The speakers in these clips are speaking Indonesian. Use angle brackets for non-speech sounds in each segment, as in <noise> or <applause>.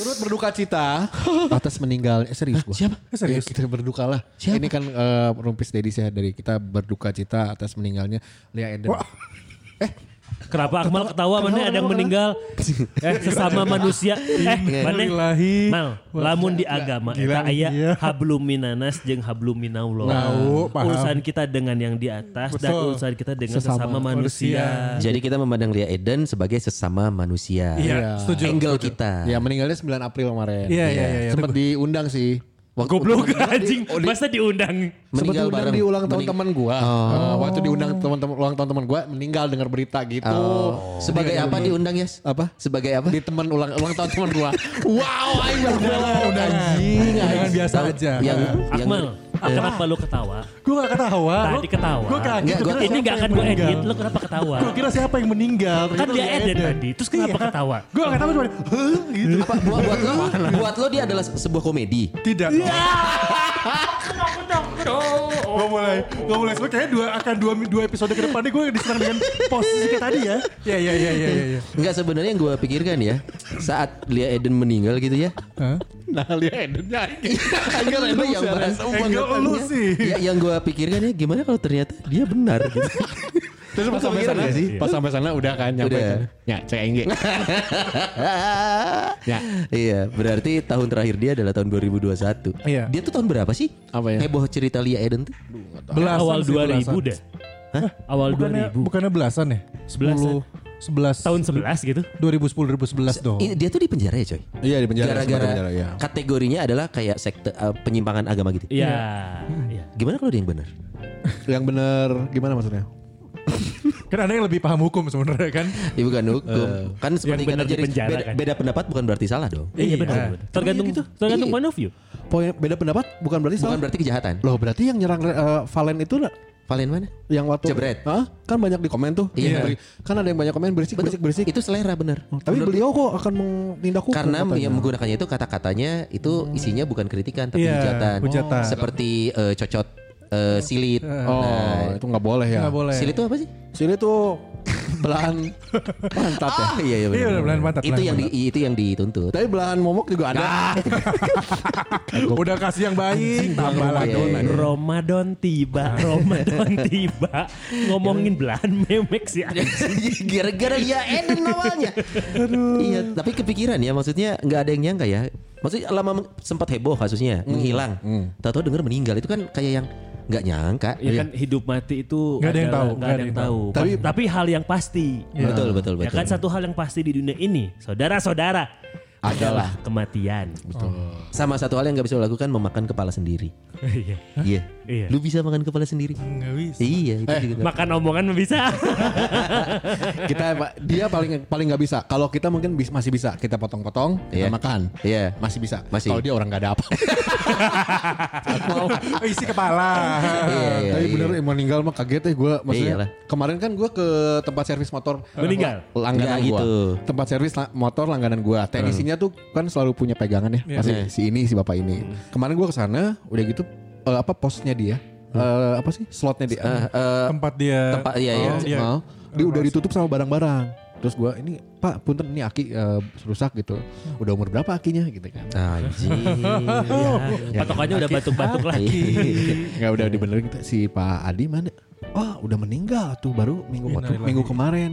Turut berduka cita <laughs> atas meninggal eh, serius gua. siapa? Serius. kita berduka lah. Ini kan eh, Rumpis Dedi saya dari kita berduka cita atas meninggalnya Lia Eden. Kenapa Akmal ketawa mana ada yang meninggal? Eh sesama manusia. Eh mana? Ilahi. Mal, lamun di agama Gila, eta aya iya. hablum minanas jeung hablum minallah. Tahu, paham. Urusan kita dengan yang di atas dan urusan kita dengan Sesama sesama, manusia. Jadi kita memandang Lia Eden sebagai sesama manusia. Iya, setuju. Angle kita. Ya meninggalnya 9 April kemarin. Iya, iya, iya, iya. Sempat diundang sih. Waktu- Goblok anjing, masa diundang? Meninggal diundang bareng. di ulang tahun teman gua. Eh, waktu diundang teman-teman ulang tahun teman gua meninggal dengar berita gitu. Oh. Sebagai apa diundang Yes? Apa? Sebagai apa? Di teman ulang ulang tahun teman gua. <laughs> wow, aing baru Udah anjing. Jangan biasa aja. Yang, Akmal, kenapa lu ketawa? Gue gak ketawa. Tadi ketawa. Gue kaget. Gua- Ini gak akan gue edit, lu kenapa ketawa? Gue kira siapa yang meninggal. Kan dia Eden tadi, terus kenapa Iya. ketawa? Gue gak ketawa cuma gitu. apa buat, buat lo buat lo dia adalah sebuah komedi. Tidak. Gue mulai, gue mulai. Kayaknya dua, akan dua, dua episode ke depan nih gue diserang dengan posisi kayak tadi ya. Iya, iya, iya, iya. iya, iya. Enggak sebenarnya yang gue pikirkan ya saat Lia Eden meninggal gitu ya. Hah? Nah, Lia Edennya aing. Enggak yang bahas Enggak lu sih. Ya, yang gue pikirkan ya gimana kalau ternyata dia benar gitu. <laughs> Terus pas sampai sana sih, pas sampai sana udah kan nyampe. Udah. kan. Ya, cek aing ge. Ya. Iya, berarti tahun terakhir dia adalah tahun 2021. Iya. Dia tuh tahun berapa sih? Apa ya? Heboh cerita Lia Eden tuh. Belasan Awal sih, 2000 belasan. deh. Awal Bukannya, 2000. bukannya belasan ya? 10, 11. Tahun 11 gitu. 2010, 2011 dong. Dia tuh di penjara ya coy? Iya di penjara. Gara-gara penjara, ya. kategorinya adalah kayak sekte eh, penyimpangan agama gitu. Iya. Iya. Gimana kalau dia yang benar? Yang bener gimana maksudnya? <laughs> Kan ada yang lebih paham hukum sebenarnya kan. Ya bukan hukum. kan seperti benar kan di jadi penjara beda, kan. beda pendapat bukan berarti salah dong. Iya benar. benar. Tergantung tergantung Iya. point of view. Poin beda pendapat bukan berarti Bukan salah. berarti kejahatan. Loh berarti yang nyerang eh, Valen itu lah Valen mana? yang waktu Jebret. Hah? kan banyak di komen tuh. Iya. Beri- Kan ada yang banyak komen berisik berisik berisik. Itu selera benar. Tapi beliau kok akan menindak hukum Karena katanya. yang menggunakannya itu kata-katanya itu isinya bukan kritikan tapi Iya, hujatan. hujatan. Seperti eh, cocot eh, silit. Oh, Nah, itu nggak boleh ya. Nggak boleh. silit itu apa sih? Sini tuh belahan pantat ya. Ah, iya iya Iya, benar, belahan pantat, Itu belahan yang di, itu yang dituntut. Tapi belahan momok juga ada. <laughs> Udah kasih yang baik, tambah lagi. Iya, iya. Ramadan tiba, Ramadan tiba. Ngomongin belahan memek sih. <laughs> Gara-gara dia Eden awalnya. Iya, tapi kepikiran ya maksudnya nggak ada yang nyangka ya. Maksudnya lama sempat heboh kasusnya, menghilang. Tahu-tahu denger meninggal itu kan kayak yang nggak nyangka. Ya kan hidup mati itu Nggak ada yang tahu, nggak ada yang tahu. Tapi- Tapi, tapi hal yang pasti. Betul betul Ya betul. kan satu hal yang pasti di dunia ini, saudara-saudara, adalah kematian. Sama satu hal yang nggak bisa lo lakukan memakan kepala sendiri. <laughs> Iya. Iya. Iya. Lu bisa makan kepala sendiri? Nggak bisa. Iya, itu juga. nggak- Makan omongan bisa. <laughs> kita dia paling paling nggak bisa. Kalau kita mungkin bis- masih bisa. Kita potong-potong, kita Iya. makan. Iya. Masih bisa. Masih. Kalau dia orang nggak ada apa. Oh, <laughs> isi kepala. Iya, iya, Tapi iya. bener yang meninggal mah kaget ya gue. Maksudnya Iyalah. kemarin kan gue ke tempat servis motor. Meninggal? Langganan gue. gitu. Tempat servis la- motor langganan gue. Teknisinya tuh kan selalu punya pegangan ya. Masih Iya. si ini si bapak ini. Kemarin gue ke sana udah gitu eh, apa posnya dia. Eh, apa sih slotnya dia? Eh, eh, Tempat dia. tempat iya iya. Oh, iya. Oh, dia udah ditutup sama barang-barang. Terus gua ini Pak punten ini aki eh, rusak gitu. Udah umur berapa akinya gitu kan. Anjing. <laughs> Patokannya udah batuk-batuk lagi. Nggak udah dibenerin kita, si Pak Adi mana? Oh udah meninggal tuh baru minggu waktu, Innalillahi. minggu kemarin.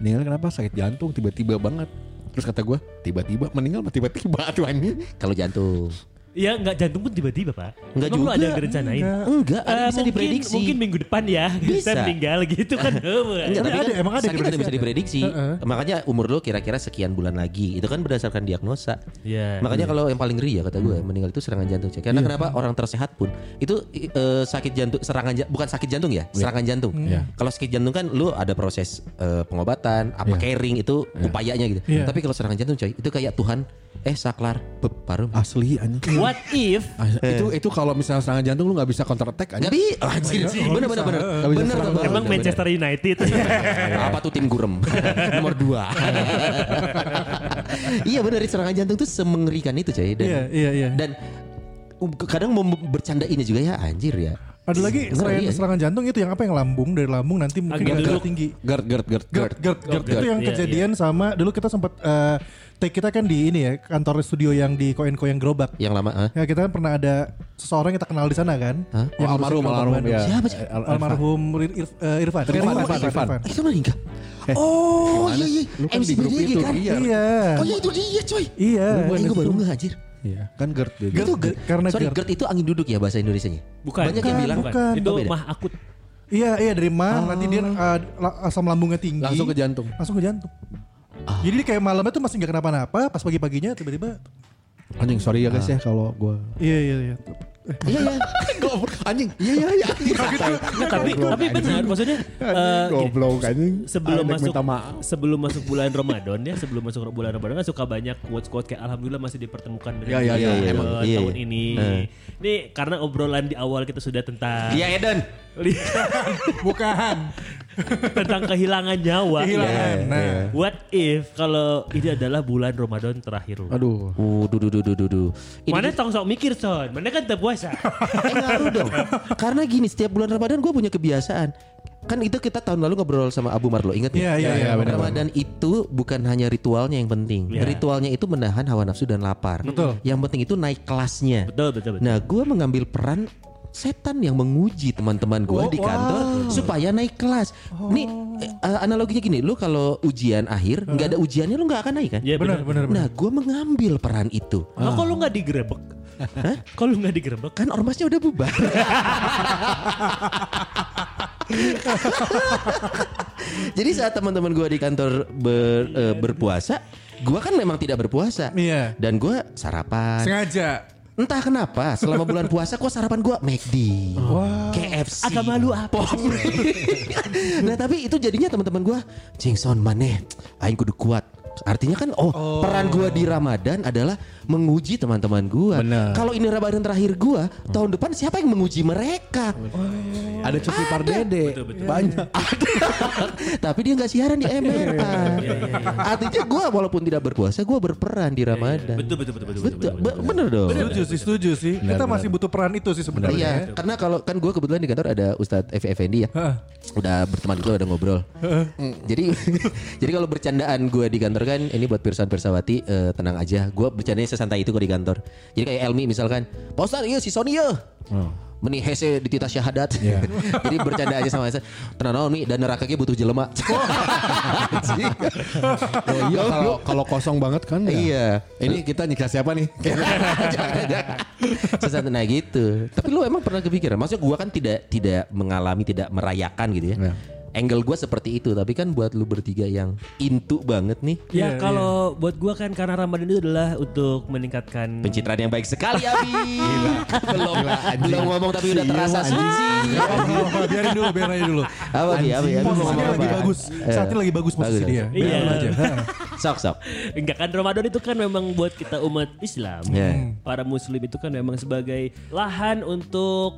Meninggal kenapa? Sakit jantung tiba-tiba banget. Terus kata gua tiba-tiba meninggal tiba-tiba tuh anjing. Kalau jantung. Iya nggak jantung pun tiba-tiba pak. Nggak lu juga. ada yang direncanain? Enggak, ada Eh, bisa mungkin, diprediksi. Mungkin minggu depan ya. <laughs> Bisa. Saya meninggal gitu kan. <laughs> Enggak, Tapi tapi ada, kan emang ada sakit ada diprediksi bisa diprediksi. Makanya umur lo kira-kira sekian bulan lagi. Itu kan berdasarkan diagnosa. Iya. Makanya kalau yang paling ngeri ya kata gue meninggal itu serangan jantung. Cek. Karena kenapa orang tersehat pun itu eh, sakit jantung serangan bukan sakit jantung ya, serangan jantung. Iya. Kalau sakit jantung kan lu ada proses eh, pengobatan, apa caring itu upayanya gitu. Iya. Tapi kalau serangan jantung coy, itu kayak Tuhan Eh saklar beb parum. Asli anjing. What if Ah, itu itu kalau misalnya serangan jantung lu nggak bisa counter attack Gak anjing. bisa. Anjir. Bener bener bener. Bener emang Manchester United? bener. Apa tuh tim gurem? <laughs> Nomor dua. <laughs> iya bener serangan jantung tuh semengerikan itu coy. Dan, Iya, iya, iya. Dan um, kadang mau bercanda ini juga ya anjir ya. Ada lagi Ngeri, selain ya. serangan jantung itu yang apa yang lambung dari lambung nanti mungkin Agak duduk. tinggi. Gerd gerd gerd GERD, GERD, GERD. GERD, Itu yang iya, kejadian sama dulu kita sempat eh, take kita kan di ini ya kantor studio yang di Koenko yang gerobak. Yang lama ah. Ya kita kan pernah ada seseorang yang kita kenal di sana kan. Hah? Yang Oh, almarhum almarhum ya. Siapa sih? Al- Almarhum eh, Irfan. Irfan, Irfan, Irfan. Itu meninggal. Eh, oh gimana? iya iya. Kan MC itu, kan? iya. Iya. Oh iya itu dia coy. Iya. Gue baru nggak anjir. Iya, kan gerd dia. Itu GERD, karena Sorry, GERD. GERD itu angin duduk ya bahasa Indonesianya? Bukan. Banyak yang bilang. bukan. Itu Oh, mah akut. Iya, iya dari mah nanti dia la- asam lambungnya tinggi. Langsung ke jantung. Langsung ke jantung. Jadi dia kayak malamnya tuh masih nggak kenapa-napa, pas pagi-paginya tiba-tiba Anjing sorry ya guys ya kalau gua iya iya iya. Iya iya. <laughs> anjing. Iya iya iya. Nggak, <laughs> tapi tapi benar maksudnya eh, Goblok anjing. sebelum masuk sebelum masuk bulan Ramadan ya sebelum masuk bulan Ramadan kan suka banyak quotes quotes kayak alhamdulillah masih dipertemukan dengan Ya, ya, ya, emang. Tahun iya. ini. Eh. Nih karena obrolan di awal kita sudah tentang Iya Eden. Bukan. tentang kehilangan nyawa. Kehilangan. Ya. Nah. What if kalau ini adalah bulan Ramadan terakhir? lu? Aduh. Uh, du, du, du, du, du. Ini Mana tong sok mikir son, mana kan tak puasa. <laughs> ngaruh dong. Karena gini setiap bulan Ramadan gue punya kebiasaan. Kan itu kita tahun lalu ngobrol sama Abu Marlo, ingat Iya, ya? iya, iya, benar, Ramadan itu bukan hanya ritualnya yang penting. Iya. Ritualnya itu menahan hawa nafsu dan lapar. Betul. Yang penting itu naik kelasnya. betul betul betul. Nah, gue mengambil peran setan yang menguji teman-teman gue Oh, di kantor supaya naik kelas. Nih eh, analoginya gini, lu kalau ujian akhir nggak ada ujiannya lu nggak akan naik kan? Iya Benar, benar, benar. Nah, gue mengambil peran itu. Nah, kok lu nggak digerebek? Hah? Kok lu nggak digerebek? Kan ormasnya udah bubar. <laughs> Jadi saat teman-teman gue di kantor ber- eh, berpuasa, gue kan memang tidak berpuasa. Iya. Dan gue sarapan. Sengaja. Entah kenapa selama bulan puasa kok sarapan gue McD, KFC. Agak malu apa? <laughs> nah tapi itu jadinya teman-teman gue, Jingson maneh, aing kudu kuat. Artinya kan oh, peran gua di Ramadan adalah menguji teman-teman gua. Bener. Kalau ini Ramadan terakhir gua, tahun depan siapa yang menguji mereka? Ada cuti pardede. Banyak. <laughs> Tapi dia nggak siaran di MRA. Artinya gua walaupun tidak berpuasa, gua berperan di Ramadan. Betul betul betul betul. Betul, be- bener dong. Setuju sih, setuju sih. kita masih butuh peran itu sih sebenarnya. Iya, karena kalau kan gue kebetulan di kantor ada Ustadz Evi Effendi ya, Heeh. udah berteman itu udah ngobrol. Mm, jadi <laughs> jadi kalau bercandaan gue di kantor kan, ini buat pirsan pirsawati eh, tenang aja, gue bercandanya sesantai itu kok di kantor. Jadi kayak Elmi misalkan, Pak Ustadz iya si Sony ya. Meni hese di tita syahadat. <laughs> Jadi bercanda aja sama saya. Tenang naon Mi dan neraka butuh jelema. Anjing. <laughs> <laughs> Oh iya kalau kalau kosong banget kan ya. Iya. Ini kita nikah siapa nih? Sesantai nah gitu. Tapi lu emang pernah kepikiran? Maksudnya gua kan tidak tidak mengalami, tidak merayakan gitu ya. Ya. Angle gua seperti itu, tapi kan buat lu bertiga yang intu banget nih. Ya kalau buat gua kan karena Ramadan itu adalah untuk meningkatkan Pencitraan yang baik sekali <laughs> Abi. belum belum ngomong tapi udah terasa suci. Oh, biarin dulu, biarin dulu. Apa Abi? Mau Posisinya lagi apa? bagus. Saat ini lagi bagus posisi dia. Iya. <laughs> Sok sok. Enggak kan Ramadan itu kan memang buat kita umat Islam. Ya. Para muslim itu kan memang sebagai lahan untuk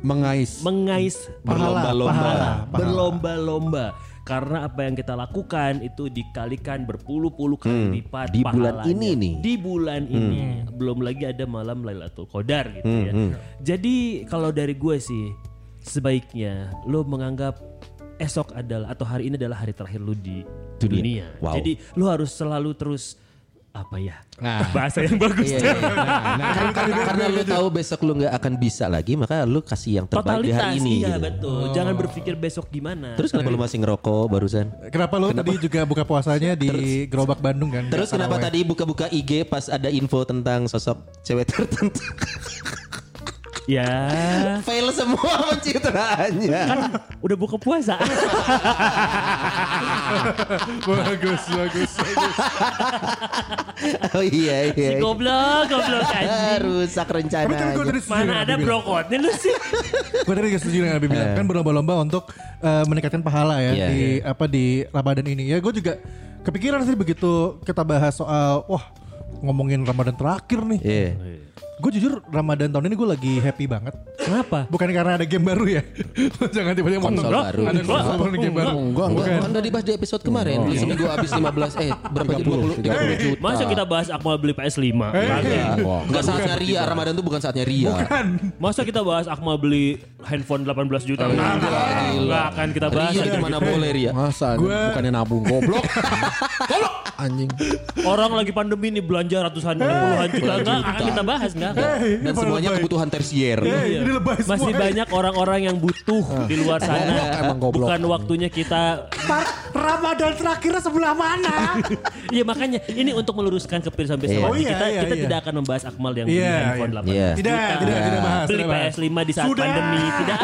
Mengais. mengais Berlomba-lomba. pahala, berlomba-lomba. Karena apa yang kita lakukan itu dikalikan berpuluh-puluh kali lipat di bulan pahalanya. ini nih. Di bulan ini. Belum lagi ada malam Lailatul Qadar gitu ya. Jadi kalau dari gue sih sebaiknya lo menganggap esok adalah atau hari ini adalah hari terakhir lu di Dunia. dunia. Wow. Jadi lu harus selalu terus apa ya? Nah. <laughs> Bahasa yang bagus. Iya, iya. Karena, karena, karena lu tahu besok lu nggak akan bisa lagi, maka lu kasih yang terbaik di Totalitas hari ini. iya gitu. betul. Jangan berpikir besok gimana. Terus kenapa lu masih ngerokok barusan? Kenapa lo tadi juga buka puasanya di Gerobak Bandung kan? Terus kenapa tadi buka-buka IG pas ada info tentang sosok cewek tertentu? <laughs> ya Fail semua <laughs> pencitraannya. kan udah buka puasa. <laughs> bagus, bagus, bagus. oh iya si iya. goblok, goblok <laughs> anjing. rusak Tapi kan Mana ada brokotnya lu sih? Gue tadi gak setuju dengan Abi bilang kan berlomba-lomba untuk eh, meningkatkan pahala ya Iya, di apa di Ramadan ini. Ya gue juga kepikiran sih begitu kita bahas soal wah ngomongin Ramadan terakhir nih. Iya. Gue jujur Ramadan tahun ini gue lagi happy banget. Kenapa? Bukan karena ada game baru ya. <laughs> Jangan tiba-tiba ngomong, baru. Ada konsol baru nih game baru. Enggak, Enggak, enggak. kan udah dibahas di episode kemarin. Beli seminggu habis 15 eh berapa 20 30 juta. Masa kita bahas Akmal beli PS5? Eh. Kagak. Enggak saatnya ria, Ramadan tuh bukan saatnya ria. Masa kita bahas Akmal beli handphone 18 juta? Enggak, enggak akan kita bahas. Ria itu mana boleh ria. Masa bukannya nabung goblok. <laughs> goblok anjing. Orang lagi pandemi nih belanja ratusan puluhan juta enggak akan kita bahas enggak. Eh, ini Dan semuanya lebay. kebutuhan tersier. Eh, ini lebay semua. Masih banyak orang-orang yang butuh di luar sana. Emang goblok. Bukan waktunya kita Ramadan terakhirnya sebelah mana? <laughs> Iya makanya ini untuk meluruskan kepirsaan Iya. bersama Oh, iya, kita iya, kita iya. tidak akan membahas Akmal yang beli Iya, handphone iya. 18 Iya. Tidak, juta. tidak, tidak bahas. Beli tidak bahas. PS5 di saat Sudah. pandemi tidak.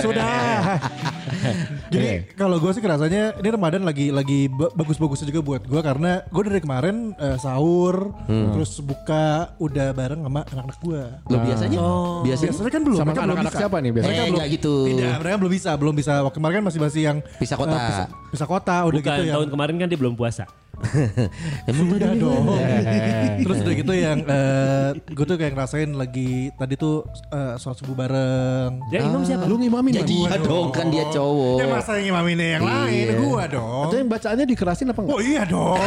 Sudah. <laughs> Jadi kalau gue sih kerasanya ini Ramadan lagi lagi ba- bagus-bagusnya juga buat gue karena gue dari kemarin eh, sahur terus buka udah bareng sama anak-anak gue. Lo biasanya? Biasanya Biasanya kan belum. Sama mereka belum anak-anak bisa. siapa nih biasanya? Eh enggak gitu. Tidak, mereka belum bisa, belum bisa. Waktu kemarin kan masih masih yang Pisah kota. eh, pisah, pisah kota udah Bukan gitu ya. tahun kemarin kan dia belum puasa. <laughs> Emang Udah dong. <laughs> Terus udah gitu yang gue tuh kayak ngerasain lagi tadi tuh eh, sholat subuh bareng. Ya imam siapa? Lu ngimamin Ya dia dong kan dia cowok. Ya masa yang imaminnya yang lain, Iya. gua dong. Atau yang bacaannya dikerasin apa enggak? Oh iya dong.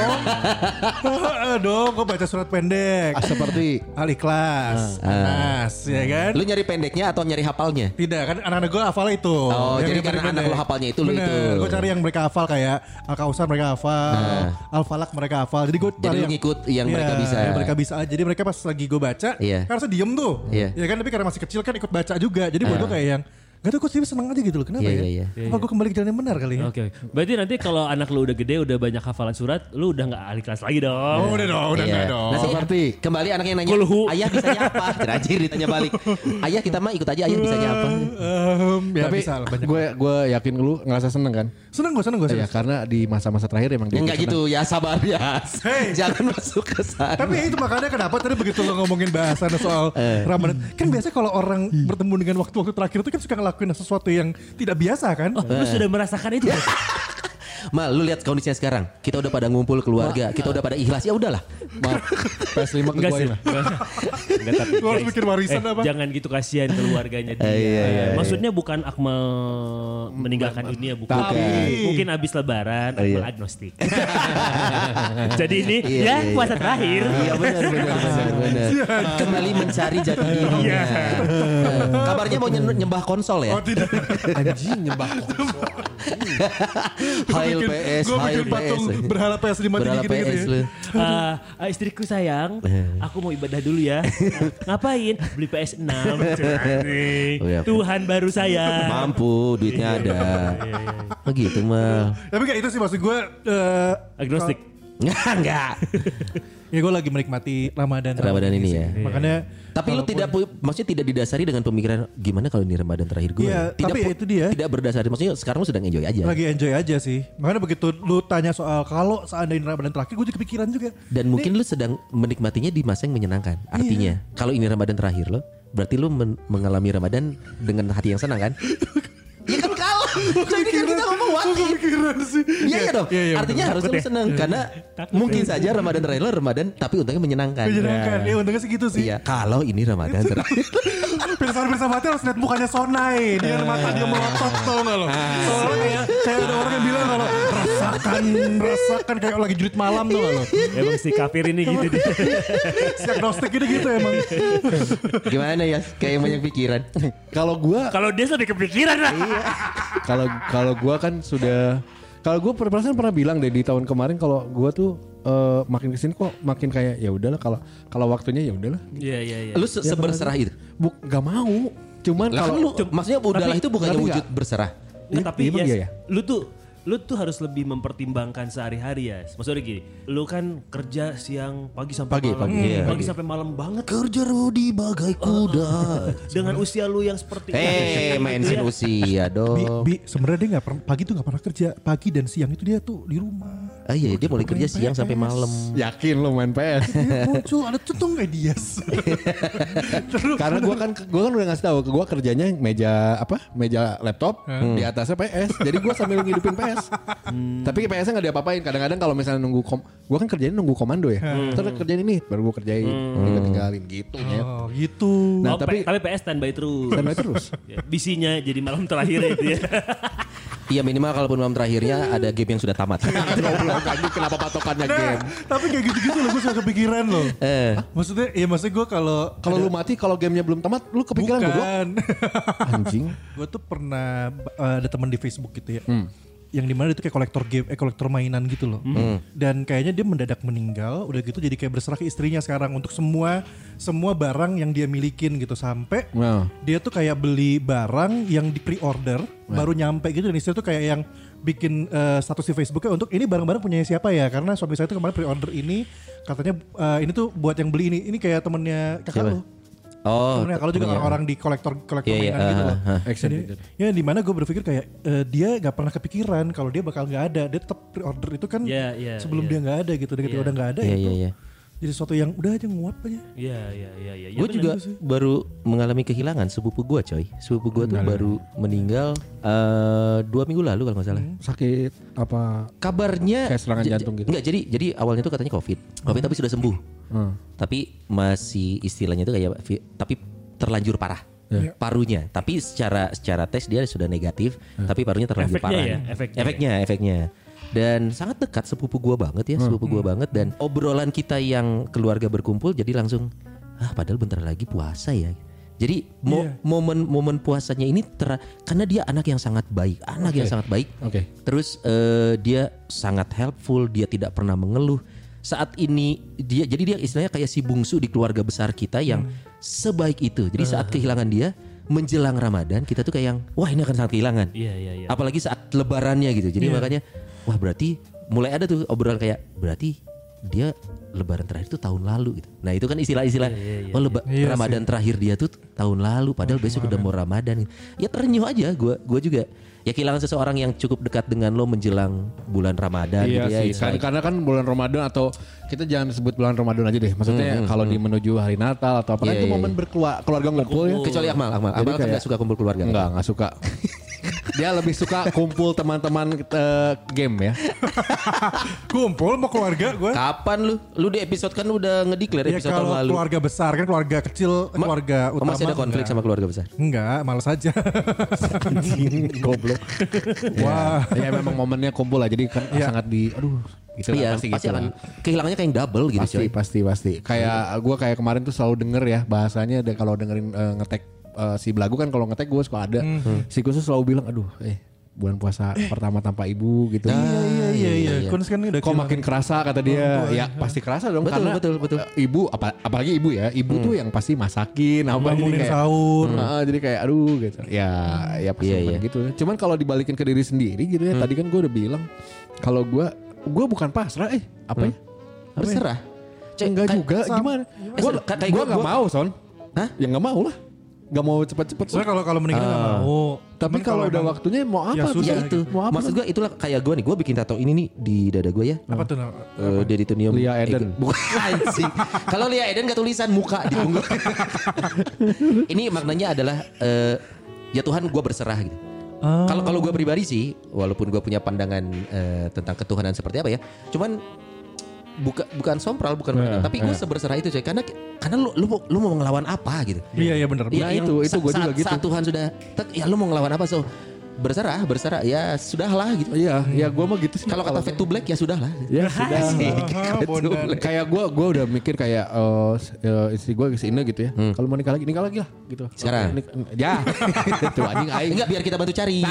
Heeh dong, gue baca surat pendek. Ah, seperti Al-Ikhlas, Anas, ya kan? Lu nyari pendeknya atau nyari hafalnya? Tidak kan anak-anak gue hafal itu. Oh, Yang jadi karena anak lu hafalnya itu, lu Bener, itu. gue cari yang mereka hafal kayak Al-Kausar mereka hafal, Al-Falak mereka hafal. Jadi gue Jadi lu ngikut yang Iya, mereka bisa. yang mereka bisa. Jadi mereka pas lagi gue baca, Iya. kan harusnya diem tuh. Iya. Ya kan, tapi karena masih kecil kan ikut baca juga. Jadi buat gue kayak yang Gak tau kok sih seneng aja gitu loh. Kenapa Iya, ya? iya, Apa gue kembali ke jalan yang benar kali ya? Oke, oke. berarti nanti kalau anak lu udah gede, udah banyak hafalan surat, lu udah nggak ahli kelas lagi dong. Oh, udah dong, udah Iya. enggak dong. Nanti Seperti kembali anak yang nanya, Kulhu. ayah bisanya apa? <laughs> Terakhir ditanya balik. Ayah kita mah ikut aja ayah bisanya apa? Ehm, ya tapi bisa lah banyak. gue gue yakin lu ngerasa seneng kan? Seneng gue, seneng gue. Ya karena di masa-masa terakhir emang dia Enggak gitu, ya sabar ya. Jangan masuk ke sana. Tapi itu makanya kenapa tadi begitu lo ngomongin bahasan soal Eh. Ramadan. Kan biasanya kalau orang bertemu dengan waktu-waktu terakhir itu kan suka ngelakuin sesuatu yang tidak biasa kan? Oh, lu sudah merasakan itu? <laughs> Mal, lu lihat kondisinya sekarang. Kita udah pada ngumpul keluarga, kita udah pada ikhlas. Ya udahlah. Maaf, PS5 ke Enggak gue sih. lah. Enggak tapi. Lu harus bikin warisan eh, apa? Jangan gitu kasihan keluarganya dia. Eh, iya, iya, Maksudnya bukan Akmal meninggalkan dunia bukan. Tapi- Mungkin habis lebaran iya. Akmal agnostik. <laughs> Jadi ini Iya, ya iya, puasa terakhir. Iya benar benar benar benar. Kembali mencari jati dirinya. Iya. Kabarnya mau nyembah konsol ya? Oh tidak. Anjing nyembah <laughs> Hail PS, Gua Hail bikin patung PS. berhala PS5 Berhala tinggi gitu PS ya. lu. Eh, eh, istriku sayang, aku mau ibadah dulu ya. <laughs> Ngapain? Beli PS6. Oh, <laughs> iya. Tuhan baru saya. Mampu, duitnya ada. Oh gitu mah. Tapi kayak itu sih maksud gue. eh, Agnostik. Enggak, enggak. ya gue lagi menikmati Ramadan. Ramadan ini sih. ya. Makanya. Tapi lu tidak maksudnya tidak didasari dengan pemikiran gimana kalau ini Ramadan terakhir gue. Iya, tidak tapi itu dia. Tidak berdasari maksudnya sekarang lu sedang enjoy aja. Lagi enjoy aja sih. Makanya begitu lu tanya soal kalau seandainya Ramadan terakhir gue juga kepikiran juga. Dan mungkin lu sedang menikmatinya di masa yang menyenangkan. Artinya, kalau ini Ramadan terakhir lo, berarti lu men- mengalami Ramadan dengan hati yang senang kan? <laughs> <laughs> Iya kan kita ngomong wakil. Kepikiran sih. Iya iya dong. Iya, iya, Artinya harusnya lu senang karena mungkin saja Ramadan terakhir lo Ramadan tapi untungnya menyenangkan. Menyenangkan. Ya untungnya sih gitu sih. Iya, kalau ini Ramadan <laughs> terakhir. Pirsa-pirsa mati harus lihat mukanya Sonai Dia mata dia melotot tau gak lo Soalnya kayak, kayak ada orang yang bilang kalau Rasakan Rasakan kayak lagi jurit malam tuh gak lo <laughs> Emang si kafir ini gitu dia. Si agnostik ini gitu emang Gimana ya? Kayak banyak pikiran. Kalau gue Kalau dia lebih kepikiran lah. Kalau kalau gue kan sudah kalau gue perasaan pernah bilang deh di tahun kemarin kalau gue tuh eh, makin ke sini kok makin kayak ya udahlah kalau kalau waktunya ya udahlah Iya iya iya. Lu se- seberserah itu. bu gak mau cuman kan kalau lu maksudnya udahlah itu bukannya tapi wujud berserah. Tapi Emang ya, ya? lu tuh lu tuh harus lebih mempertimbangkan sehari-hari ya. Maksudnya gini, lu kan kerja siang pagi sampai Pagi, malam, pagi, Hmm, iya. pagi sampai malam banget. Kerja Rudi bagai kuda. Dengan usia lu yang seperti Eh, mention usia Bi, dong. Bi sebenarnya dia gak pernah Pagi tuh gak pernah kerja Pagi dan siang itu dia tuh di rumah Ah iya dia mulai kerja siang sampai malam. Yakin lo main PS? muncul <laughs> ada tutung ideas. <laughs> Terus Karena gua kan gua kan udah ngasih tahu gua kerjanya meja apa? Meja laptop di atasnya PS. Jadi gua sambil ngidupin PS. Tapi PS-nya nggak diapa-apain. Kadang-kadang kalau misalnya nunggu kom gua kan kerjanya nunggu komando ya. Terus kerjain ini baru gua kerjain. Tinggal tinggalin gitu ya. Oh gitu. Nah, oh, tapi- P- tapi PS standby terus. Standby terus. <laughs> Ya, bisinya jadi malam terakhir itu ya. Iya minimal kalaupun malam terakhirnya ada game yang sudah tamat. <laughs> Anjing kenapa patokannya Nah, game? tapi kayak gitu-gitu loh gue suka kepikiran loh. <laughs> eh, Maksudnya, ya maksudnya gue kalau Kalau lu mati kalau gamenya belum tamat lu kepikiran bukan. Anjing. <laughs> gue tuh pernah uh, ada teman di Facebook gitu ya. Hmm. Yang di mana dia tuh kayak kolektor game, eh kolektor mainan gitu loh. Hmm. Dan kayaknya dia mendadak meninggal, udah gitu jadi kayak berserah ke istrinya sekarang untuk semua semua barang yang dia milikin gitu sampai Nah. dia tuh kayak beli barang yang di pre-order baru nyampe gitu dan istri tuh kayak yang bikin eh, status di Facebooknya untuk ini barang-barang punya siapa ya karena suami saya tuh kemarin pre-order ini katanya eh, ini tuh buat yang beli ini ini kayak temennya kakak Siapa? lo oh, Sebenarnya kalau juga orang-orang di kolektor kolektor Iya, iya, mainan gitu ah, loh. ah. Action Jadi, figure. ya di mana gue berpikir kayak eh, dia nggak pernah kepikiran kalau dia bakal nggak ada. Dia tetap pre-order itu kan Iya, iya, sebelum iya. dia nggak ada gitu. Dan ketika Iya. udah nggak ada Iya itu iya iya. Jadi sesuatu yang udah aja nguap aja. Iya, iya, iya, iya. Ya, Gue juga baru mengalami kehilangan sepupu gue coy. Sepupu gue tuh baru meninggal eh, dua minggu lalu kalau nggak salah. Sakit apa? Kabarnya Kayak serangan jantung gitu. Enggak, jadi jadi awalnya tuh katanya COVID. COVID tapi sudah sembuh. Hmm. Tapi masih istilahnya tuh kayak tapi terlanjur parah. Parunya, tapi secara secara tes dia sudah negatif, tapi parunya terlanjur Efeknya parah. ya, efeknya. efeknya, efeknya. Dan sangat dekat sepupu gua banget ya, sepupu gua banget dan obrolan kita yang keluarga berkumpul jadi langsung ah padahal bentar lagi puasa ya. Jadi mo- Iya. momen-momen puasanya ini ter karena dia anak yang sangat baik, anak yang sangat baik. Oke. Terus eh, dia sangat helpful, dia tidak pernah mengeluh. Saat ini dia jadi dia istilahnya kayak si bungsu di keluarga besar kita yang sebaik itu. Jadi saat kehilangan dia menjelang Ramadan kita tuh kayak yang wah ini akan sangat kehilangan. Iya, iya, iya. Apalagi saat lebarannya gitu. Jadi makanya wah berarti mulai ada tuh obrolan kayak berarti dia lebaran terakhir tuh tahun lalu gitu. Nah, itu kan istilah-istilah oh leba- Iya Ramadan terakhir dia tuh tahun lalu padahal besok udah mau Ramadan. Ya terenyuh aja gua gua juga ya kehilangan seseorang yang cukup dekat dengan lo menjelang bulan Ramadan Iya gitu ya. sih, like- karena kan bulan Ramadan atau kita jangan sebut bulan Ramadan aja deh. Maksudnya kalau di menuju hari Natal atau apa Iya, itu iya, momen iya. berkeluarga keluarga ngumpul ya. kecuali Akmal, Akmal, Akmal kan kayak- gak suka kumpul keluarga. Enggak, enggak suka. Dia lebih suka kumpul teman-teman eh, game ya. <laughs> Kumpul sama keluarga gue. Kapan lu? Lu di episode kan udah ngedeklar Ya episode kalau lalu. keluarga besar kan keluarga kecil, Ma- keluarga Oh, utama. masih ada konflik enggak. sama keluarga besar. Enggak, malas aja. <laughs> Goblok. Wah. Ya memang momennya kumpul lah. Jadi kan Iya. sangat di aduh gitu lah, Iya, pasti, pasti, gitu akan lah. kehilangannya kayak yang double gitu Pasti, coy. pasti, pasti. Kayak gue kayak kemarin tuh selalu denger ya bahasanya ada kalau dengerin eh, ngetek eh, si Belagu kan kalau ngetek gue suka ada. Si Gus tuh selalu bilang, aduh, eh bulan puasa <clears throat> pertama tanpa ibu gitu. iya iya iya iya. iya. Kunz kan udah Kok makin kerasa kata dia ya pasti kerasa dong Betul, karena betul, betul. eh, ibu apa apalagi ibu ya ibu tuh yang pasti masakin apa jadi bangunin kayak sahur. Ah, jadi kayak aduh gitu ya ya pasti Iya, iya. gitu cuman kalau dibalikin ke diri sendiri gitu ya tadi kan gue udah bilang kalau gue gue bukan pasrah eh apa ya Berserah. Coy, enggak kayak- juga gimana Eh, gue gua- mau son Hah? ya nggak mau lah nggak mau cepet-cepet Soalnya kalau kalau meninggal nggak mau. tapi kalau udah emang- waktunya mau apa Ya sudah, Ya itu. mau apa Maksud gue itulah kayak gue nih. Gue bikin tato ini nih di dada gue ya. apa tuh? Eh, Deditonium Lia Eden. Bukan <laughs> anjing. Kalau Lia Eden gak tulisan muka di punggung. <laughs> Ini maknanya adalah eh, ya Tuhan gue berserah gitu. Oh. Kalau kalau gue pribadi sih, walaupun gue punya pandangan eh, tentang ketuhanan seperti apa ya, cuman bukan bukan sompral, bukan Iya, tapi gue seberserah itu coy, karena karena lu lu, mau- lu mau ngelawan apa gitu? Iya iya benar. Nah, yang itu- itu gua juga gitu. Saat Tuhan sudah, tek, ya lu mau ngelawan apa so berserah, berserah ya sudahlah gitu. iya ya gue mah gitu sih Kalau kata Fade to Black ya sudahlah. ya sudah Ah, bondan. kayak <laughs> gue gue udah mikir kayak eh, eh, istri gue ke sini gitu ya kalau mau nikah lagi nikah lagi lah gitu Sekarang? Nik- ya <laughs> tuh anjing aing Enggak biar kita bantu cari.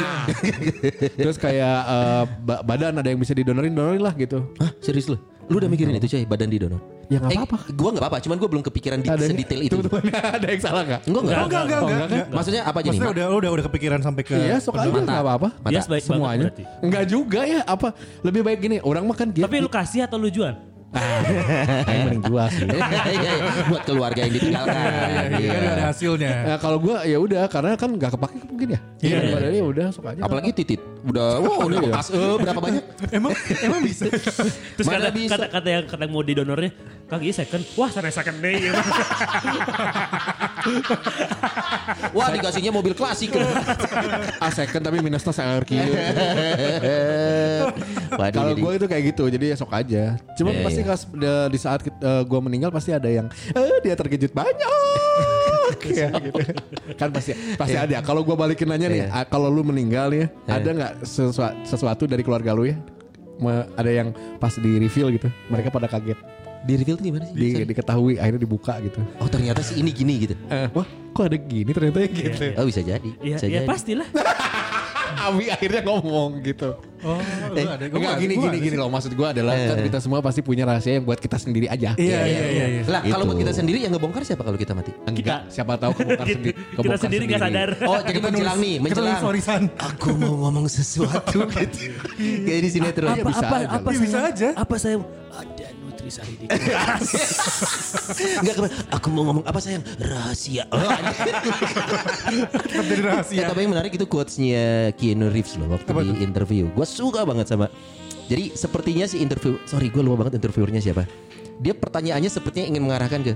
terus kayak eh, ba- badan ada yang bisa didonorin donorin lah gitu Hah serius lu? Lu udah mikirin itu coy badan di donor? Ya, nggak apa-apa. Gue nggak apa-apa, cuman gue belum kepikiran di ada sedetail itu. Ada yang salah nggak Enggak enggak. Oh, enggak enggak enggak. enggak, enggak. Maksudnya apa aja nih? Maksudnya Mak? udah udah udah kepikiran sampai ke Iya sok aja Mata. nggak apa-apa Mata. Dia sebaik banget semuanya. Enggak juga ya apa lebih baik gini orang makan gitu Tapi lu kasih atau lu jual? Kayak mending jual sih. <laughs> Iya, iya. Buat keluarga yang ditinggalkan. Iya, Iya. kan ada hasilnya. Nah, kalau gue ya udah karena kan nggak kepake mungkin ya. Iya. Daripada ya udah sok aja. Apalagi titit. Udah, wow, udah bekas. Eh, berapa banyak? Emang emang bisa. Terus kata, bisa? kata kata yang kata yang mau di donornya, Kang iya second. Wah, sana second deh. <laughs> Wah, dikasihnya mobil klasik. A <laughs> second tapi minusnya saya kieu. Waduh, Kalau gue itu kayak gitu, jadi ya sok aja. Cuma Iya, pasti iya. kas, de- di saat gue meninggal pasti ada yang, eh dia terkejut banyak. <laughs> ya, gitu. Kan pasti pasti ada. Kalau gue balikin nanya nih, Iya. ah, kalau lu meninggal ya, ada nggak sesua- sesuatu dari keluarga lu ya? Me- ada yang pas di reveal gitu, mereka pada kaget, Di reveal tuh gimana sih? di, diketahui, akhirnya dibuka gitu. Oh ternyata si ini gini gitu. Eh, wah, kok ada gini ternyata ya gitu. Oh bisa jadi. Ya, bisa ya jadi. pastilah. Abi akhirnya ngomong gitu. Oh, lu ada. Enggak gini gini gini loh maksud gue adalah kan kita semua pasti punya rahasia yang buat kita sendiri aja. Iya, iya, iya, iya. Lah kalau buat kita sendiri yang ngebongkar siapa kalau kita mati? Enggak, siapa tahu kebongkar Kita, sendiri. kita kebongkar sendiri nggak sadar. Oh jadi menjelang nih, Kita menjelang. Aku mau ngomong sesuatu gitu. <laughs> Kayak di sinetron. apa, bisa apa, aja apa, lah. Bisa sayang? aja. Apa saya di kelas. <laughs> Enggak kemarin. Aku mau ngomong apa sayang? Rahasia. Oh. Tetap jadi Ya, rahasia. tapi yang menarik itu quotes-nya Keanu Reeves loh waktu Apa di interview. Gue suka banget sama. Jadi sepertinya si interview, sorry gue lupa banget interviewernya siapa. Dia pertanyaannya sepertinya ingin mengarahkan ke,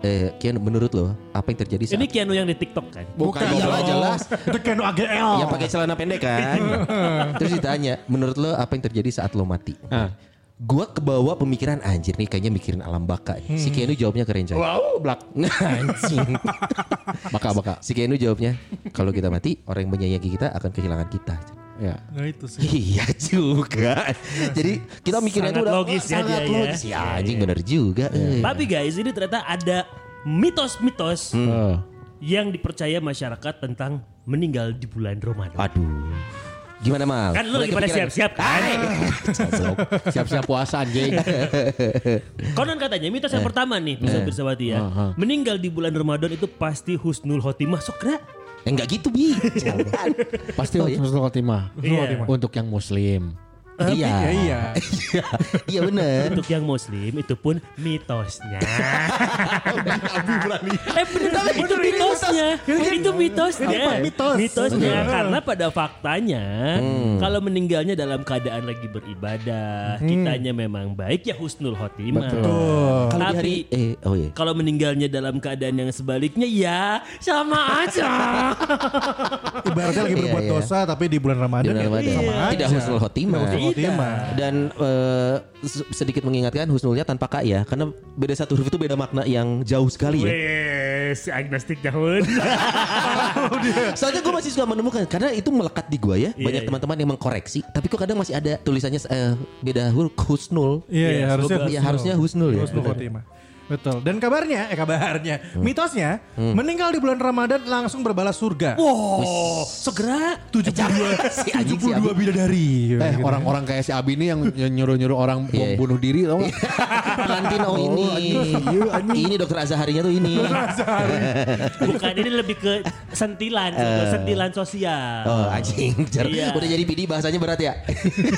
eh Keanu menurut lo apa yang terjadi saat Ini Keanu yang di TikTok kan? Bukan, Iyalah dong. jelas. Itu Keno AGL. Yang pakai celana pendek kan. <laughs> Terus ditanya, menurut lo apa yang terjadi saat lo mati? Ah. Gua kebawa pemikiran anjir nih kayaknya mikirin alam baka. nih. Si Keanu jawabnya keren coy. Wow, blak. <laughs> Anjing. Baka baka. Si Keanu jawabnya, kalau kita mati orang yang menyayangi kita akan kehilangan kita. Ya. Nah itu sih. Iya juga. Jadi kita mikirnya itu udah logis oh, ya sangat dia ya. logis. Ya anjing bener juga. eh. Tapi guys, ini ternyata ada mitos-mitos Oh. yang dipercaya masyarakat tentang meninggal di bulan Ramadan. Aduh. Gimana mal? Kan lu lagi pada siap-siap kan? Siap-siap puasa anjing. Konon katanya mitos yang pertama nih, bisa bersawati ya. Meninggal di bulan Ramadan itu pasti husnul khotimah. Sok kena. Eh, enggak gitu bi. <laughs> Pasti Oh, iya? husnul khotimah. Iya. Untuk yang muslim. Iya. Iya, <laughs> iya. Iya bener. Untuk yang muslim itu pun mitosnya. <laughs> eh bener, itu mitosnya. Itu mitosnya. Mitos. Mitosnya karena pada faktanya kalau meninggalnya dalam keadaan lagi beribadah, kitanya memang baik ya husnul khotimah. Hari Tapi eh oh iya. kalau meninggalnya dalam keadaan yang sebaliknya ya sama aja. <laughs> Ibaratnya lagi Iya, berbuat iya. dosa tapi di bulan Di Ramadan ya sama aja. Tidak husnul khotimah. Khotimah. Dan se- sedikit mengingatkan husnulnya tanpa kak ya, karena beda satu huruf itu beda makna yang jauh sekali ya. Wes, agnostik jahun. <laughs> Soalnya gue masih suka menemukan karena itu melekat di gue ya. Iya, Banyak iya. teman-teman yang mengkoreksi, tapi kok kadang masih ada tulisannya eh, beda huruf husnul. Iya, iya, Iya, harusnya Ya harusnya husnul ya. Husnul khotimah. Betul. Dan kabarnya, eh kabarnya, mitosnya meninggal di bulan Ramadan langsung berbalas surga. Wow, segera 72 Si anjing si 72 Abi. bidadari. Eh Gitu. orang-orang kayak si Abi ini yang nyuruh-nyuruh orang Iya, iya. bunuh diri tau gak? Pengantin <laughs> oh ini. ini dokter Azaharinya tuh ini. <laughs> bukan ini lebih ke sentilan, sentilan sosial. Oh anjing. Iya. Udah jadi PD bahasanya berat ya.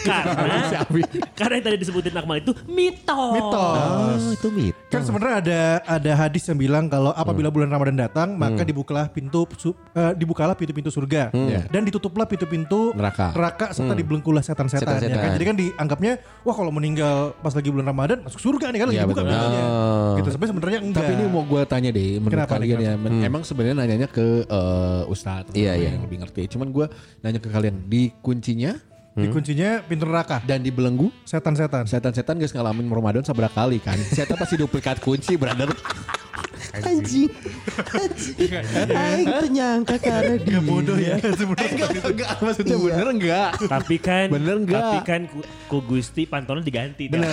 Karena <laughs> karena yang tadi disebutin Akmal itu mitos. Mitos. Oh itu mit. Kan sebenarnya ada ada hadis yang bilang kalau apabila bulan Ramadan datang maka dibukalah pintu su- eh, dibukalah pintu-pintu surga dan ditutuplah pintu-pintu Neraka. serta dibelengkulah setan-setan ya kan. Jadi kan dianggapnya wah kalau meninggal pas lagi bulan Ramadan masuk surga nih kan lagi Iya, dibuka pintunya. Oh. Gitu sebenarnya sebenarnya enggak. Tapi ini mau gue tanya deh menurut Kenapa kalian ya. men- Emang sebenarnya nanyanya ke eh, Ustadz Iya, iya. yang lebih ngerti. Cuman gue nanya ke kalian di kuncinya di kuncinya pintu neraka dan dibelenggu setan-setan. setan-setan guys ngalamin Ramadan seberapa kali kan. Setan pasti duplikat kunci brother. Anjing. Anjing. Aing ternyangka karena dia. bodoh ya. enggak, enggak, maksudnya bener enggak? Tapi kan Bener nggak? Tapi kan ku, ku Gusti pantolnya diganti. Bener.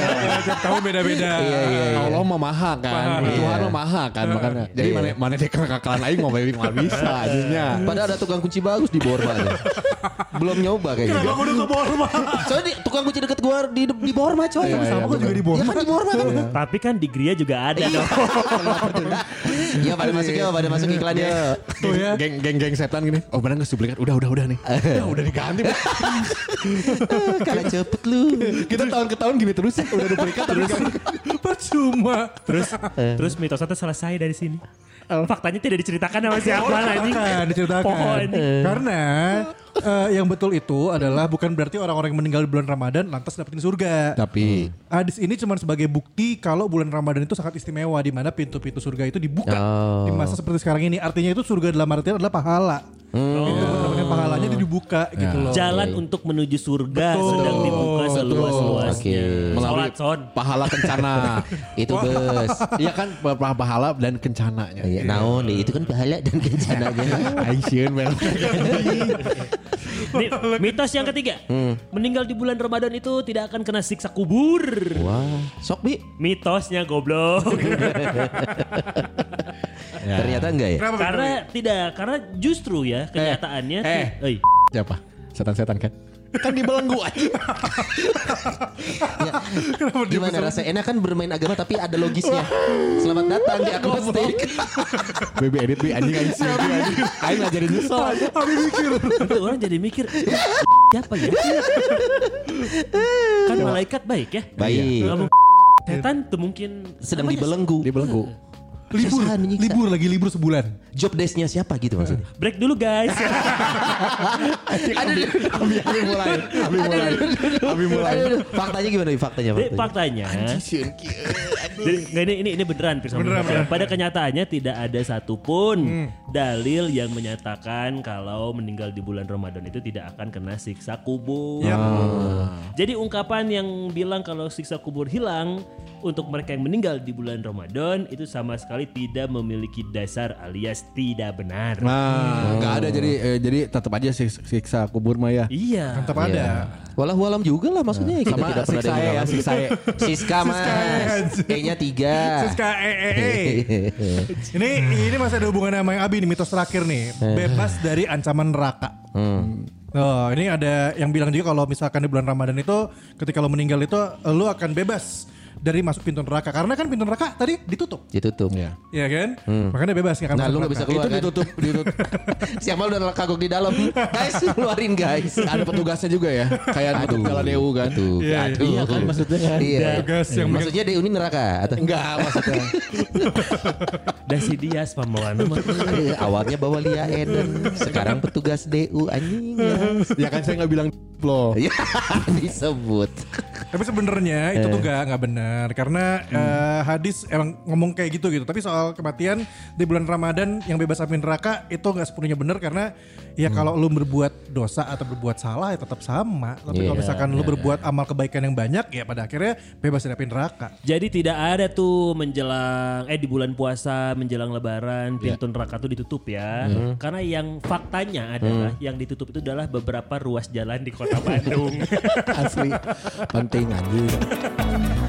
Tiap tahun beda-beda. Iya iya iya. Allah mah maha kan, Maha. Tuhan mah maha kan makanya. Jadi Iya. mana mana dek kakalan aing mau beli nggak bisa aja Padahal ada tukang kunci bagus di Borma. Belum nyoba kayaknya. Kenapa gue udah ke Borma? <laughs> Soalnya di, tukang kunci deket gua di di Borma coy. Iya, Sama gue juga di Ya Borma. kan di Borma kan. Tapi kan di Gria juga ada dong. Iya pada masuk ya, pada masuk iklannya. Tuh ya. Geng geng geng setan gini. Oh benar nggak duplikat? Udah udah udah nih. Ya udah diganti. Bang. Kalah cepet lu. Kita tahun ke tahun gini terus ya. Udah duplikat terus. Percuma. terus terus mitosnya tuh selesai dari sini. Faktanya tidak diceritakan sama siapa anjing. Diceritakan, diceritakan. Pohon. Karena eh, yang betul itu adalah bukan berarti orang-orang yang meninggal di bulan Ramadan lantas dapetin surga. Tapi Hadis ini cuma sebagai bukti kalau bulan Ramadan itu sangat istimewa di mana pintu-pintu surga itu dibuka Oh. di masa seperti sekarang ini. Artinya itu surga dalam artian adalah pahala. Itu mendapatkan pahalanya itu dibuka gitu loh. Jalan untuk menuju surga Betul. sedang dibuka seluas-luasnya. Oke. Sholat son. pahala kencana. <laughs> Itu bus. Iya kan pa- pahala dan kencananya. Iya, naon itu kan pahala dan kencananya. <laughs> Aisyun bel. Nih, mitos yang ketiga. Hmm. Meninggal di bulan Ramadan itu tidak akan kena siksa kubur. Wah, sok bi. Mitosnya goblok. <laughs> Ternyata enggak ya? Kenapa? karena tidak, karena justru ya kenyataannya eh. eh, Siapa? Setan-setan kan? Kan dibelenggu aja. <laughs> Ya, gimana rasa enak kan bermain agama tapi ada logisnya. Selamat datang di akustik. <laughs> BB edit bi anjing anjing. Aing ngajarin nyesel. itu orang jadi mikir siapa ya? <laughs> kan malaikat baik ya. Baik. Kamu setan tuh mungkin Sedang dibelenggu. Dibelenggu. Libur, libur lagi libur sebulan. Job desk-nya siapa gitu maksudnya? break dulu guys. <laughs> Abi Abi mulai. Abi mulai. Abi mulai. Faktanya gimana? Bi? Faktanya, Jadi faktanya. faktanya, jadi, ini ini ini beneran, Pirsa. Beneran, Pada kenyataannya tidak ada satupun Hmm. dalil yang menyatakan kalau meninggal di bulan Ramadan itu tidak akan kena siksa kubur. Yap. Jadi ungkapan yang bilang kalau siksa kubur hilang untuk mereka yang meninggal di bulan Ramadan itu sama sekali tidak memiliki dasar alias tidak benar. Nah, nggak ada jadi eh, jadi tetap aja sik- siksa kubur mah ya. Iya. Tetap ada. Walau walam juga lah maksudnya kita Sama tidak pernah ada yang ya, siksa ya. Siska mas. E-nya tiga. Siska eh eh eh. <laughs> Ini ini masih ada hubungannya sama yang Abi nih mitos terakhir nih. Bebas dari ancaman neraka. Oh, ini ada yang bilang juga kalau misalkan di bulan Ramadan itu ketika lo meninggal itu lo akan bebas dari masuk pintu neraka karena kan pintu neraka tadi ditutup. Ditutup. Iya. Iya kan? Makanya bebas nggak akan Nah masuk lu gak bisa keluar Itu kan? ditutup ditutup. <laughs> Siapa udah kagok di dalam. Guys keluarin guys. Ada petugasnya juga ya. Kayak nutup Piala Deu kan. Tuh, Iya, iya. aduh. Iya kan maksudnya kan. Iya. Tugas yang Maksudnya DU ini neraka atau Enggak maksudnya. <laughs> Dan si Dias mah. Eh, awalnya bawa Lia Eden, sekarang petugas DU anjing ya. ya kan saya nggak bilang <laughs> loh. Ya, disebut. Tapi sebenarnya itu tuh gak nggak benar karena eh, hadis emang ngomong kayak gitu gitu. Tapi soal kematian di bulan Ramadan yang bebas api neraka itu nggak sepenuhnya benar karena ya kalau lu berbuat dosa atau berbuat salah ya tetap sama. Tapi kalau Iya, misalkan lu berbuat amal kebaikan yang banyak ya pada akhirnya bebas dari api neraka. Jadi tidak ada tuh menjelang eh di bulan puasa menjelang lebaran pintu neraka tuh ditutup ya. Karena yang faktanya adalah yang ditutup itu adalah beberapa ruas jalan di kota Bandung. <laughs> Asli. Penting anjing.